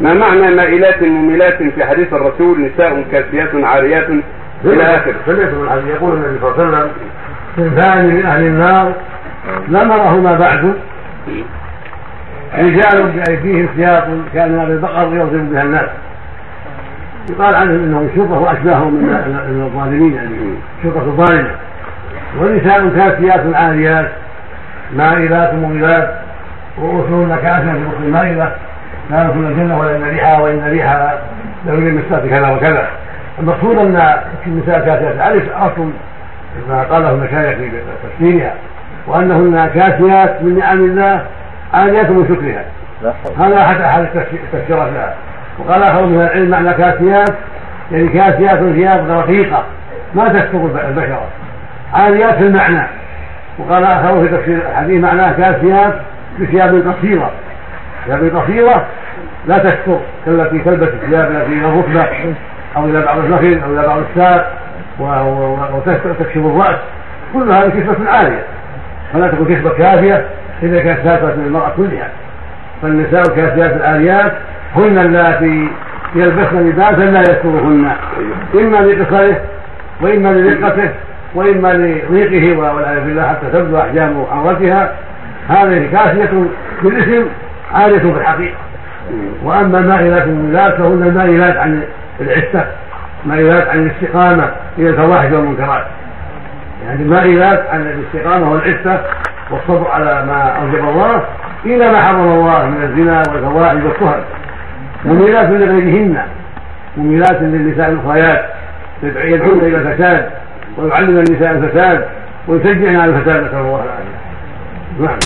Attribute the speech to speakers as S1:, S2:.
S1: ما معنى مائلات مميلات في حديث الرسول نساء كاسيات عاريات إلى آخره؟
S2: سمعت من الحديث يقول النبي صلى الله عليه وسلم اثنان من أهل النار لم نرهما بعد. رجال بأيديهم سياط كأن البقر يضرب بها الناس. يقال عنهم انهم شرطة وأشباههم من الظالمين يعني شرطة الظالمه ونساء كاسيات عاريات مائلات مغيلات رؤوسهن رؤوس المائله لا يدخلن الجنة ولا ريحها وإن ريحها لو مسات كذا وكذا. المقصود أن النساء كاسيات عرف أصل ما قاله المشايخ في تفسيرها وأنهن كاسيات من نعم الله عاليات من شكرها. هذا أحد أحد التفسيرات لها. وقال اخر من العلم معنى كاسيات يعني كاسيات ثياب رقيقه ما تستر البشره عاليات في المعنى. وقال اخر في تفسير الحديث معناه كاسيات بثياب قصيرة. ثياب قصيرة لا تستر كالتي تلبس الثياب التي إلى الركبة أو إلى بعض النخل أو إلى بعض الساق وتكشف الرأس. كل هذه كسبه عالية. فلا تكون كسبه كافية اذا كانت ساتره من المراه كلها. فالنساء الكاسيات العاليات هن اللاتي يلبسن لباسا لا يسترهن إما لقصره وإما لرقته وإما لضيقه والعياذ بالله حتى تبدو أحجام عورتها. هذه كافية بالاسم عالية في الحقيقة. وأما مائلات الميلات فهن المائلات عن العفه مائلات عن الاستقامة إلى الفواحش والمنكرات يعني مائلات عن الاستقامة والعفه والصبر على ما اوجب الله إلى ما حرم الله من الزنا والفواحش والكهر مميلات لغيرهن مميلات للنساء الأخريات يدعون إلى الفساد ويعلم النساء الفساد ويشجعن على الفساد نسأل الله العافية. نعم.